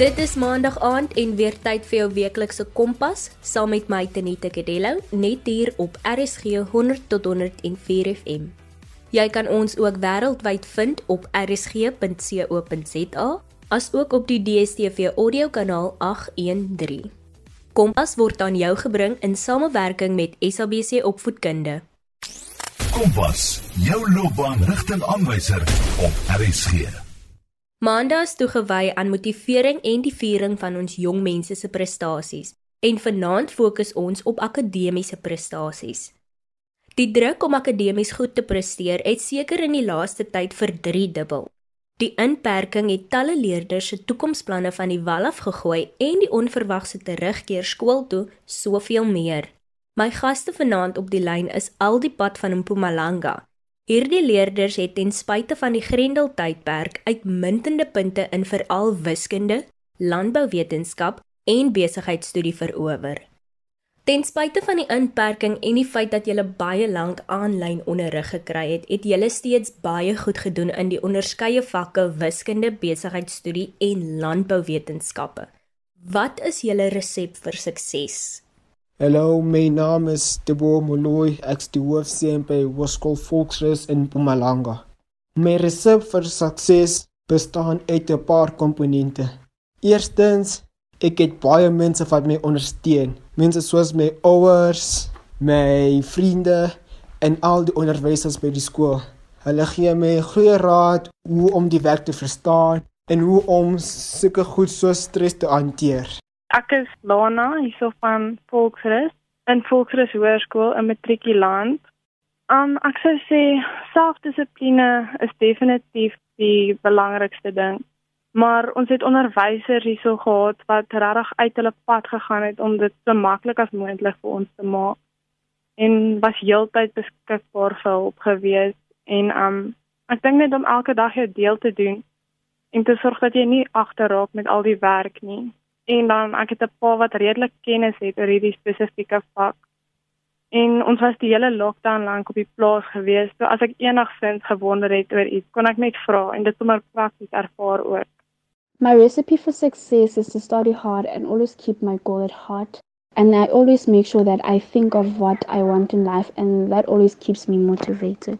Dit is maandag aand en weer tyd vir jou weeklikse kompas saam met my Tenita Kadello net hier op RSG 100 tot 104 FM. Jy kan ons ook wêreldwyd vind op rsg.co.za as ook op die DStv audio kanaal 813. Kompas word aan jou gebring in samewerking met SABC Opvoedkunde. Kompas, jou loopbaanrigtingaanwyser op RSG. Maandag is toegewy aan motivering en die viering van ons jong mense se prestasies en vanaand fokus ons op akademiese prestasies. Die druk om akademies goed te presteer het seker in die laaste tyd verdriedubbel. Die inperking het talle leerders se toekomsplanne van die wal af gegooi en die onverwagse terugkeer skool toe soveel meer. My gaste vanaand op die lyn is Aldi Pad van Mpumalanga. Hierdie leerders het ten spyte van die Grendel tydperk uitmuntende punte in veral wiskunde, landbouwetenskap en besigheidstudie verower. Ten spyte van die inperking en die feit dat jy baie lank aanlyn onderrig gekry het, het jy steeds baie goed gedoen in die onderskeie vakke wiskunde, besigheidstudie en landbouwetenskappe. Wat is julle resep vir sukses? Hallo, my naam is Tebo Moloi, ek is die hoofseun by Hoërskool Volksrus in Mpumalanga. My resep vir sukses bestaan uit 'n paar komponente. Eerstens, ek het baie mense wat my ondersteun. Mense soos my ouers, my vriende en al die onderwysers by die skool. Hulle gee my goeie raad hoe om die werk te verstaan en hoe om sulke goed so stres te hanteer. Ek is Lana hierso van Volksrus in Volksrus Hoërskool in Matrikulant. Um ek sou sê selfdissipline is definitief die belangrikste ding. Maar ons het onderwysers hierso gehad wat regtig uit hulle pad gegaan het om dit so maklik as moontlik vir ons te maak en was heeltyd beskikbaar vir hulp gewees en um ek dink net om elke dag jou deel te doen en te sorg dat jy nie agterraak met al die werk nie en dan ek het 'n pa wat redelik kennis het oor hierdie spesifieke vak. En ons was die hele lockdown lank op die plaas gewees. So as ek enigsins gewonder het oor iets, kon ek net vra en dit sommer prakties ervaar ook. My recipe for success is to study hard and always keep my goal at heart. And I always make sure that I think of what I want in life and that always keeps me motivated.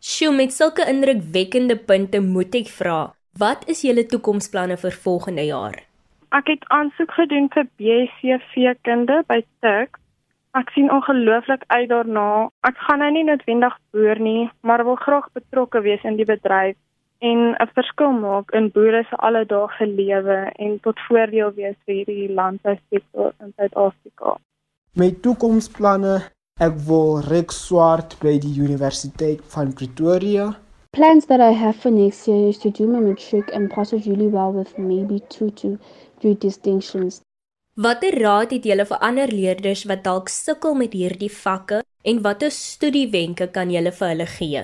Sjoe, met sulke indrukwekkende punte moet ek vra, wat is julle toekomsplanne vir volgende jaar? Ek het aansoek gedoen vir BSc kunde by Tuks. Ek sien ongelooflik uit daarna. Ek gaan nou nie noodwendig boer nie, maar wil graag betrokke wees in die bedryf en 'n verskil maak in boere se alledaagse lewe en tot voordeel wees vir hierdie landbousektor in Suid-Afrika. My toekomsplanne, ek wil reg swart by die Universiteit van Pretoria. Plans that I have for next year is to do my matric and pass it really well with maybe 2 to three distinctions. Watter raad het julle vir ander leerders wat dalk sukkel met hierdie vakke en watter studiewenke kan julle vir hulle gee?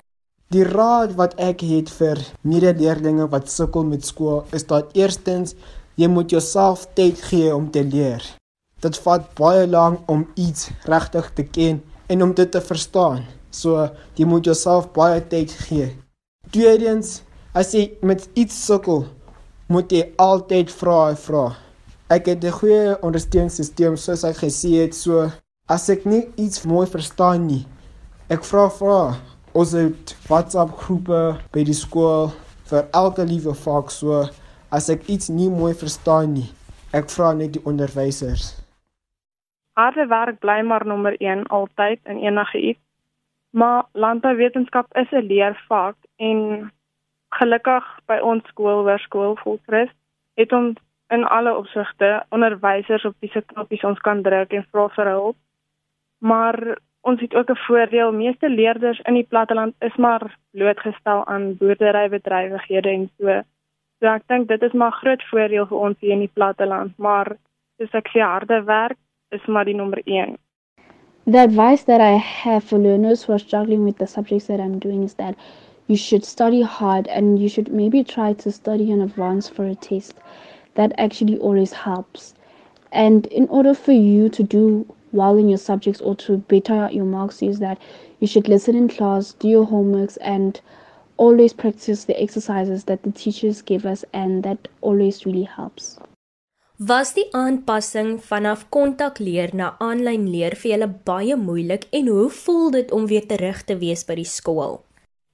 Die raad wat ek het vir medeleerders wat sukkel met skool is dat eerstens jy moet jouself tyd gee om te leer. Dit vat baie lank om iets regtig te ken en om dit te verstaan. So jy moet jouself baie tyd gee. Tweedens, as jy met iets sukkel, moet jy altyd vra en vra. Ek het 'n goeie ondersteuningssisteem soos ek gesê het, so as ek nie iets mooi verstaan nie, ek vra vra. Ons het WhatsApp groepe by die skool vir elke liewe vak, so as ek iets nie mooi verstaan nie, ek vra net die onderwysers. Harde werk bly maar nommer 1 altyd in enige iets. Maar landbouwetenskap is 'n leervak en gelukkig by ons skool waar skool volkres het ons in alle opsigte onderwysers op die knoppies ons kan druk en vra vir hulp. Maar ons het ook 'n voordeel, meeste leerders in die platteland is maar blootgestel aan boerderybedrywighede en so. So ek dink dit is maar groot voordeel vir ons hier in die platteland, maar soos ek sê harde werk is maar die nommer 1. The advice that I have for learners who are struggling with the subjects that I'm doing is that you should study hard and you should maybe try to study in advance for a test. That actually always helps. And in order for you to do well in your subjects or to better your marks, is that you should listen in class, do your homeworks, and always practice the exercises that the teachers give us, and that always really helps. Was die aanpassing vanaf kontakleer na aanlyn leer vir julle baie moeilik en hoe voel dit om weer terug te wees by die skool?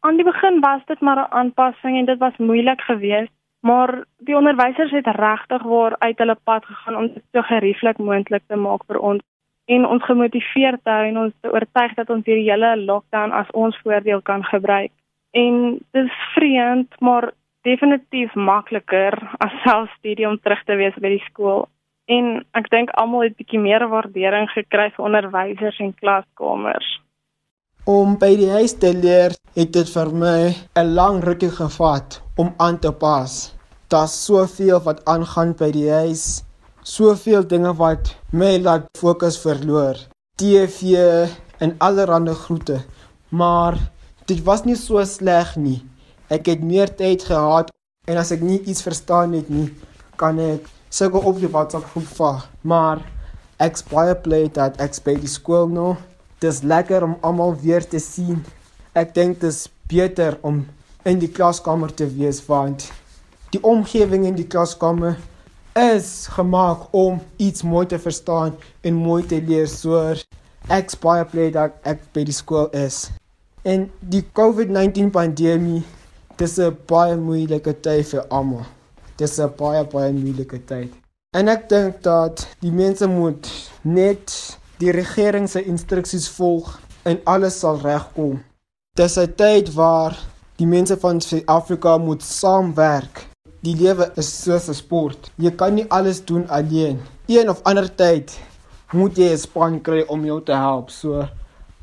Aan die begin was dit maar 'n aanpassing en dit was moeilik geweest, maar die onderwysers het regtig waar uit hulle pad gegaan om dit so gerieflik moontlik te maak vir ons en ons gemotiveer te hou en ons te oortuig dat ons hierdie hele lockdown as ons voordeel kan gebruik. En dit is vreemd, maar definitief makliker as selfstudie om terug te wees by die skool. En ek dink almal het bietjie meer waardering gekry vir onderwysers en klaskamers. Om by die huis te leer het dit vir my 'n lang rukkie gevat om aan te pas. Daar's soveel wat aangaan by die huis, soveel dinge wat my laat fokus verloor. TV en allerlei groete. Maar dit was nie so sleg nie. Ek het meer tyd gehad en as ek nie iets verstaan het nie, kan ek sukkel op die WhatsApp groep vaar. Maar ek's baie bly dat ek by die skool nou. Dis lekker om almal weer te sien. Ek dink dit is beter om in die klaskamer te wees want die omgewing in die klaskamer is gemaak om iets mooi te verstaan en mooi te leer. So ek's baie bly dat ek by die skool is. En die COVID-19 pandemie dis 'n baie moeilike tyd vir almal. Dis 'n baie baie moeilike tyd. En ek dink dat die mense moet net die regering se instruksies volg en alles sal regkom. Dis 'n tyd waar die mense van Suid-Afrika moet saamwerk. Die lewe is soos 'n sport. Jy kan nie alles doen alleen. Een of ander tyd moet jy 'n span kry om jou te help. So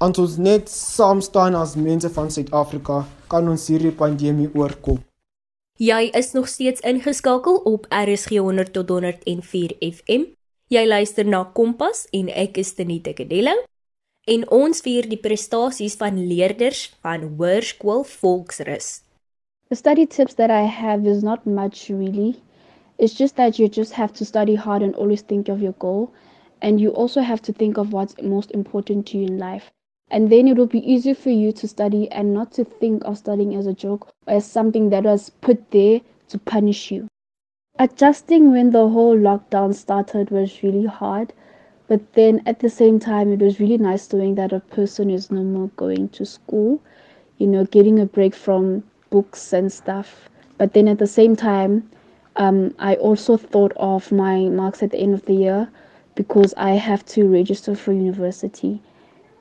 Ons ons net saam staan as mense van Suid-Afrika kan ons hierdie pandemie oorkom. Jy is nog steeds ingeskakel op RSG 100 tot 104 FM. Jy luister na Kompas en ek is Tenita Kadello en ons vier die prestasies van leerders van Hoërskool Volksrus. The study tips that I have is not much really. It's just that you just have to study hard and always think of your goal and you also have to think of what's most important to you in life. And then it will be easier for you to study and not to think of studying as a joke or as something that was put there to punish you. Adjusting when the whole lockdown started was really hard, but then at the same time, it was really nice knowing that a person is no more going to school, you know, getting a break from books and stuff. But then at the same time, um, I also thought of my marks at the end of the year because I have to register for university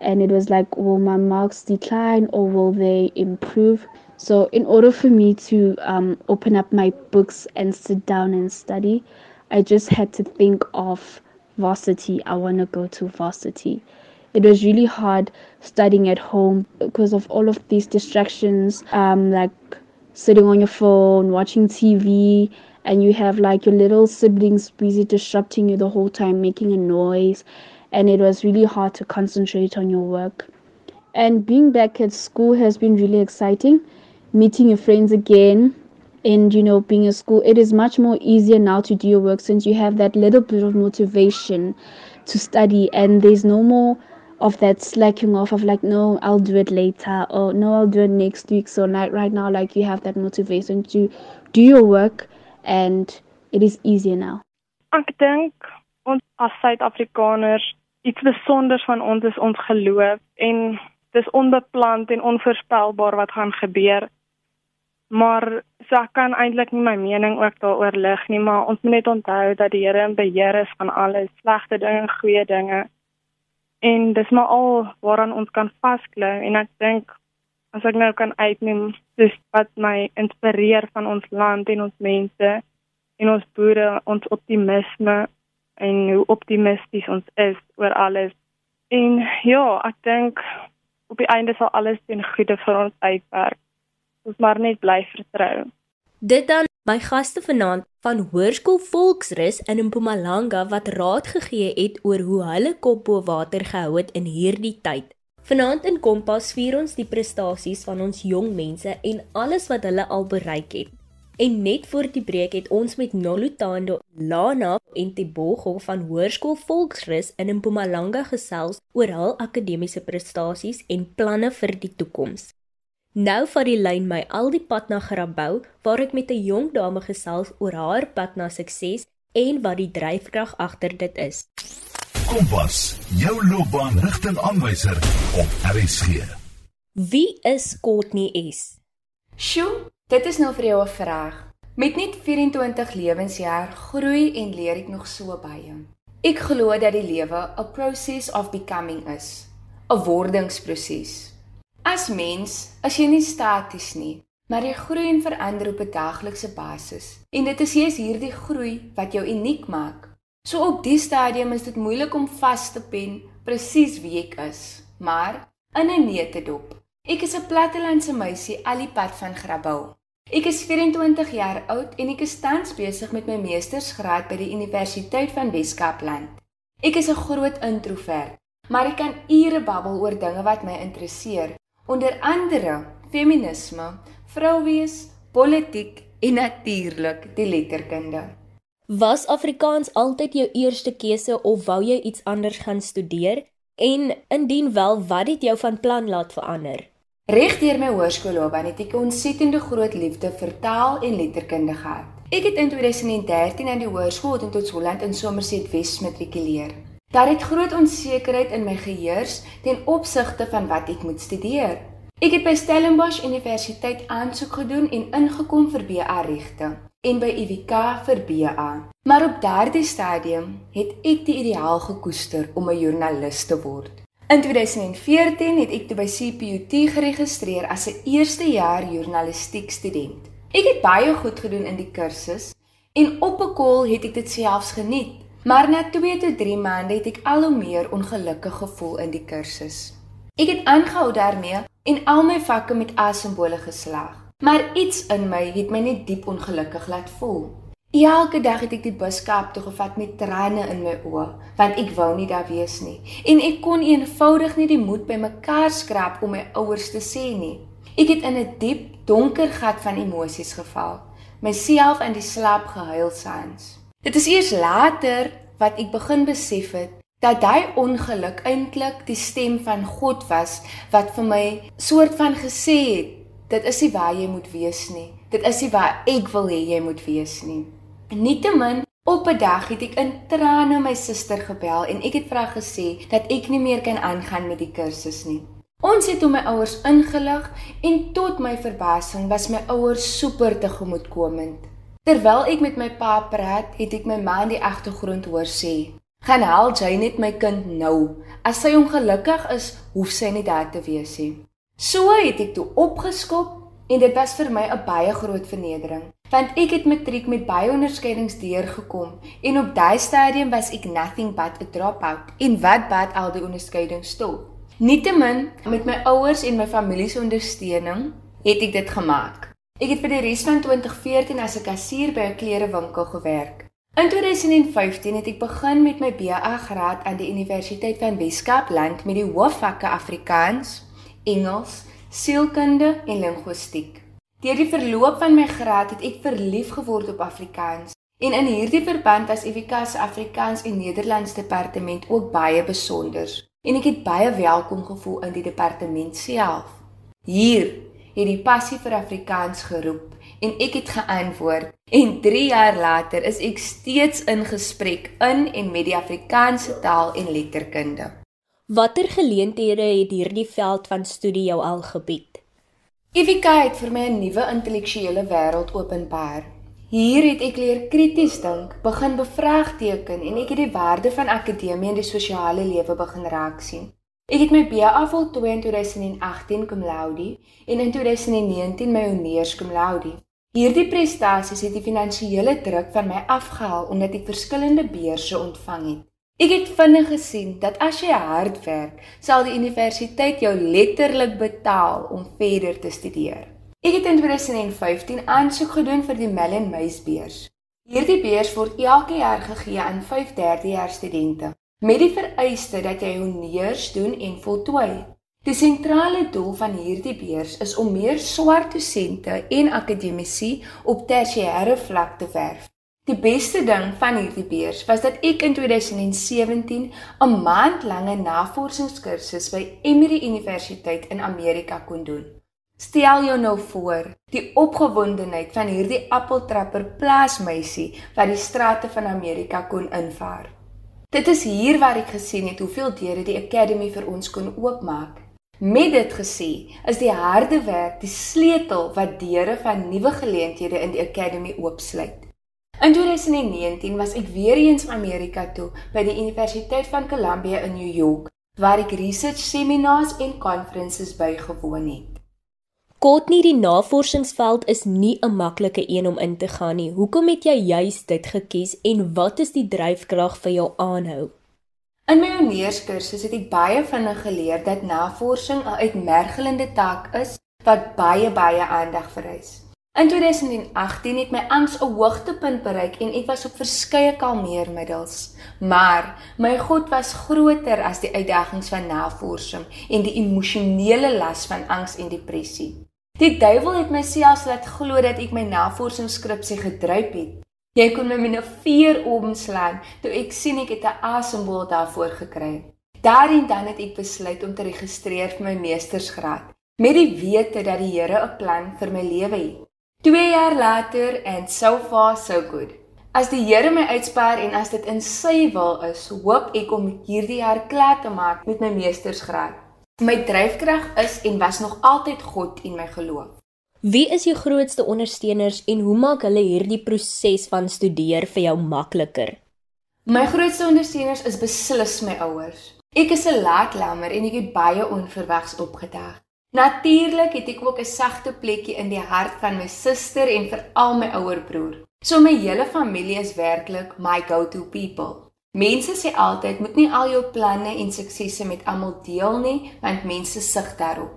and it was like will my marks decline or will they improve so in order for me to um, open up my books and sit down and study i just had to think of varsity. I want to go to varsity. It was really hard studying at home because of all of these distractions um, like sitting on your phone watching tv and you have like your little siblings busy disrupting you the whole time making a noise and it was really hard to concentrate on your work. And being back at school has been really exciting, meeting your friends again, and you know, being at school. It is much more easier now to do your work since you have that little bit of motivation to study, and there's no more of that slacking off of like, no, I'll do it later, or no, I'll do it next week. So, like, right now, like, you have that motivation to do your work, and it is easier now. Ek dink ons as Suid-Afrikaners iets besonders van ons is ons geloof en dis onbepland en onvoorspelbaar wat gaan gebeur. Maar so ek kan eintlik nie my mening ook daaroor lig nie, maar ons moet net onthou dat die Here in beheer is van alles, slegte dinge en goeie dinge. En dis maar al waaraan ons kan vasklou en ek dink as ek nou kan uitneem dis wat my inspireer van ons land en ons mense en ons boere, ons optimisme en hoe optimisties ons is oor alles. En ja, ek dink op die einde sal alles ten goeie vir ons uitwerk. Ons maar net bly vertrou. Dit dan my gaste vanaand van Hoërskool Volksrus in Mpumalanga wat raad gegee het oor hoe hulle kop bo water gehou het in hierdie tyd. Vanaand in Kompas vier ons die prestasies van ons jong mense en alles wat hulle al bereik het. En net voor die breek het ons met Nolutando Lana en Tebogo van Hoërskool Volksrus in Mpumalanga gesels oor hul akademiese prestasies en planne vir die toekoms. Nou vat die lyn my al die pad na Grabouw waar ek met 'n jong dame gesels oor haar pad na sukses en wat die dryfkrag agter dit is. Kompas, jou loopbaanrigtingaanwyser op RSG. Wie is Courtney S? Sjoe, dit is nou vir jou 'n vraag. Met net 24 lewensjaar groei en leer ek nog so baie. Ek glo dat die lewe 'n process of becoming is, 'n wordingsproses. As mens, as jy nie staties nie, maar jy groei en verander op 'n daaglikse basis. En dit is juist hierdie groei wat jou uniek maak. So op die stadium is dit moeilik om vas te pen presies wie ek is, maar in 'n neutedop. Ek is 'n plattelandse meisie al die pad van Grabouw. Ek is 24 jaar oud en ek is tans besig met my meestersgraad by die Universiteit van Wes-Kaapland. Ek is 'n groot introvert, maar ek kan ure babbel oor dinge wat my interesseer, onder andere feminisme, vrouwees, politiek en natuurlik die letterkunde. Was Afrikaans altyd jou eerste keuse of wou jy iets anders gaan studeer? En indien wel, wat het jou van plan laat verander? Regdeur my hoërskoolloopbaan het ek 'n ontsettende groot liefde vir taal en letterkunde gehad. Ek het in 2013 aan die Hoërskool in Totsholland in Somerset Wes matrikuleer. Daar het groot onsekerheid in my geheers ten opsigte van wat ek moet studeer. Ek het by Stellenbosch Universiteit aansoek gedoen en ingekom vir BA regte en by UWK vir BA. Maar op daardie stadium het ek die ideaal gekoester om 'n joernalis te word. In 2014 het ek toe by CPUT geregistreer as 'n eerste jaar journalistiek student. Ek het baie goed gedoen in die kursus en op 'n kol het ek dit selfs geniet. Maar na 2 tot 3 maande het ek al hoe meer ongelukkig gevoel in die kursus. Ek het aangehou daarmee en al my vakke met A-simbole geslaag. Maar iets in my het my net diep ongelukkig laat voel. Elke dag het ek die bus Kaap toe gevat met trane in my oë, want ek wou nie daar wees nie. En ek kon eenvoudig nie die moed bymekaar skraap om my ouers te sê nie. Ek het in 'n diep, donker gat van emosies geval, myself in die slaap gehuil saans. Dit is eers later wat ek begin besef het dat daai ongeluk eintlik die stem van God was wat vir my soort van gesê het dit is nie waar jy moet wees nie. Dit is nie waar ek wil hê jy moet wees nie. Nietemin op 'n dag het ek in trane my suster gebel en ek het vir haar gesê dat ek nie meer kan aangaan met die kursus nie. Ons het hom my ouers ingelig en tot my verbasing was my ouers super tegemoetkomend. Terwyl ek met my pa praat, het ek my ma in die agtergrond hoor sê: "Gaan haal jy net my kind nou. As sy ongelukkig is, hoef sy nie daar te wees nie." So het ek toe opgeskop en dit was vir my 'n baie groot vernedering, want ek het matriek met baie onderskeidings deurgekom en op daai stadium was ek nothing but a dropout. En wat bad al die onderskeidings stop? Nietemin met my ouers en my familie se ondersteuning het ek dit gemaak. Ek het vir die res van 2014 as 'n kassier by 'n klerewinkel gewerk. In 2015 het ek begin met my BA graad aan die Universiteit van Wes-Kaapland met die hoofvakke Afrikaans, Engels, sielkunde en linguistiek. Deur die verloop van my graad het ek verlief geword op Afrikaans en in hierdie verband was EWK se Afrikaans en Nederlands departement ook baie besonder en ek het baie welkom gevoel in die departement self. Hier het die passie vir Afrikaans geroep en ek het geantwoord en 3 jaar later is ek steeds in gesprek in en met die Afrikaanse taal en letterkunde. Watter geleenthede het hierdie veld van studie jou al gebied? EVK het vir my 'n nuwe intellektuele wêreld openbaar. Hier het ek leer krities dink, begin bevraagteken en ek het die waarde van akademie en die sosiale lewe begin raak sien. Ek het my BA voltooi in 2018 cum laude en in 2019 my honeurs cum laude. Hierdie prestasies het die finansiële druk van my afgehaal omdat ek verskillende beurse ontvang het. Ek het vinnig gesien dat as jy hard werk, sal die universiteit jou letterlik betaal om verder te studeer. Ek het in 2015 aansoek gedoen vir die Mellon Meys beurs. Hierdie beurs word elke jaar gegee aan 5 derdejaars studente met die vereiste dat jy honeurs doen en voltooi. Die sentrale doel van hierdie beurs is om meer swart dosente en akademici op tersiêre vlak te werf. Die beste ding van hierdie beurs was dat ek in 2017 'n maand lange navorsingskursus by Emory Universiteit in Amerika kon doen. Stel jou nou voor, die opgewondenheid van hierdie appeltrapper plaasmeisie wat die strate van Amerika kon invaar. Dit is hier waar ek gesien het hoeveel deure die Academy vir ons kon oopmaak. Met dit gesê, is die harde werk die sleutel wat deure van nuwe geleenthede in die Academy oopsluit. In 2019 was ek weer eens in Amerika toe by die Universiteit van Columbia in New York, waar ek research seminars en conferences bygewoon het. Kotnie die navorsingsveld is nie 'n maklike een om in te gaan nie. Hoekom het jy juis dit gekies en wat is die dryfkrag vir jou aanhou? In my honeurskursus het ek baie vinnig geleer dat navorsing 'n uitmergelende taak is wat baie baie aandag vereis. In 2018 het my angs 'n hoogtepunt bereik en ek was op verskeie kalmeermiddels. Maar my God was groter as die uitdagings van navorsing en die emosionele las van angs en depressie. Die duiwel het my selfs laat glo dat ek my navorsingsskripsie gedryp het. Jy kon my met 'n veer oomslaan toe ek sien ek het 'n asembol daarvoor gekry. Daarin dan het ek besluit om te registreer vir my meestersgraad met die wete dat die Here 'n plan vir my lewe het. 2 jaar later and so far so good. As die Here my uitspaar en as dit in sy wil is, hoop ek om hierdie jaar klaar te maak met my meestersgraad. My dryfkrag is en was nog altyd God en my geloof. Wie is jou grootste ondersteuners en hoe maak hulle hierdie proses van studeer vir jou makliker? My grootste ondersteuners is beslis my ouers. Ek is 'n laatlammer en ek het baie onverwags opgedag. Natuurlik het ek ook 'n sagte plekkie in die hart van my suster en veral my ouer broer. So my hele familie is werklik my go-to people. Mense sê altyd moet nie al jou planne en suksesse met almal deel nie, want mense sug daarop.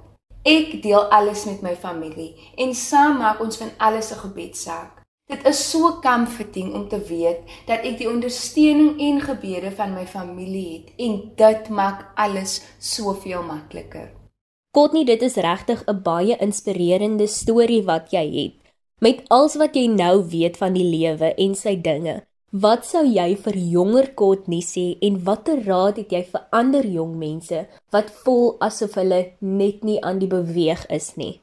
Ek deel alles met my familie en saam maak ons van alles 'n gebedsaak. Dit is so comforting om te weet dat ek die ondersteuning en gebede van my familie het en dit maak alles soveel makliker. Kotnie, dit is regtig 'n baie inspirerende storie wat jy het. Met alles wat jy nou weet van die lewe en sy dinge, wat sou jy vir jonger Kotnie sê en watter raad het jy vir ander jong mense wat voel asof hulle net nie aan die beweeg is nie?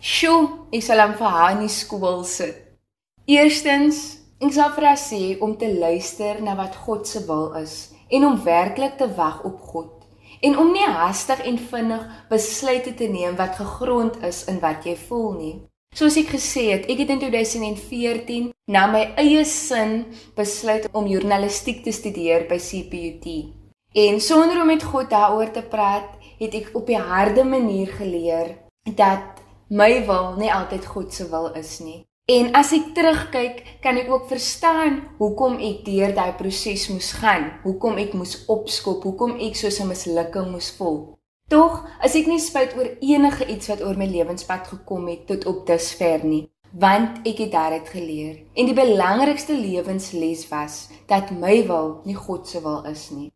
Sjoe, ek sal hom vir haar in die skool sit. Eerstens, ek sal vir haar sê om te luister na wat God se wil is en om werklik te wag op God en om nie hastig en vinnig besluite te neem wat gegrond is in wat jy voel nie. Soos ek gesê het, ek het in 2014 na my eie sin besluit om journalistiek te studeer by CPUT. En sonder om met God daaroor te praat, het ek op 'n harde manier geleer dat my wil nie altyd God se wil is nie. En as ek terugkyk, kan ek ook verstaan hoekom ek deur daai proses moes gaan, hoekom ek moes opskop, hoekom ek so 'n mislukking moes voel. Tog, as ek nie spyt oor enige iets wat oor my lewenspad gekom het tot op dusver nie, want ek het daaruit geleer. En die belangrikste lewensles was dat my wil nie God se wil is nie.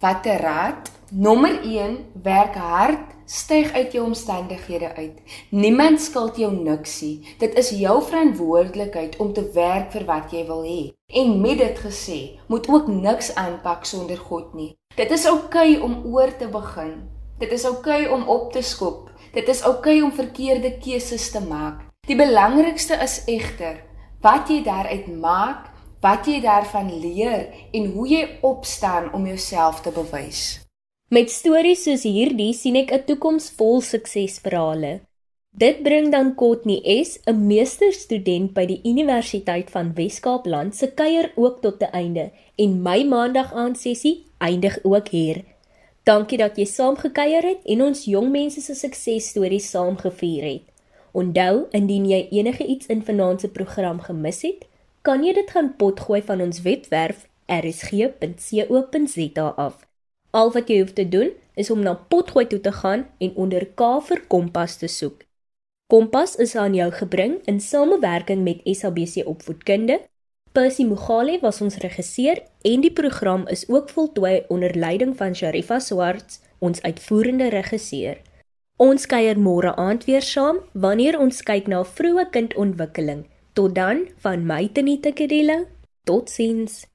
Watter raad? Nommer 1: werk hard styg uit jou omstandighede uit. Niemand skuld jou niksie. Dit is jou verantwoordelikheid om te werk vir wat jy wil hê. En met dit gesê, moet ook niks aanpak sonder God nie. Dit is oukei okay om oor te begin. Dit is oukei okay om op te skop. Dit is oukei okay om verkeerde keuses te maak. Die belangrikste is egter wat jy daaruit maak, wat jy daarvan leer en hoe jy opstaan om jouself te bewys. Met stories soos hierdie sien ek 'n toekoms vol suksesverhale. Dit bring dan Kotnie S, 'n meesterstudent by die Universiteit van Wes-Kaapland se kuier ook tot 'n einde en my maandag aand sessie eindig ook hier. Dankie dat jy saam gekuier het en ons jong mense se suksesstories saam gevier het. Onthou, indien jy enige iets in vanaand se program gemis het, kan jy dit gaan potgooi van ons webwerf rsg.co.za af. Al wat jy hoef te doen is om na Potgooi toe te gaan en onder K vir Kompas te soek. Kompas is aan jou gebring in samewerking met SABC Opvoedkunde. Percy Mogale was ons regisseur en die program is ook voltooi onder leiding van Sharifa Swarts, ons uitvoerende regisseur. Ons kuier môre aand weer saam wanneer ons kyk na vroeë kindontwikkeling. Tot dan van my Tenita Kedela. Totsiens.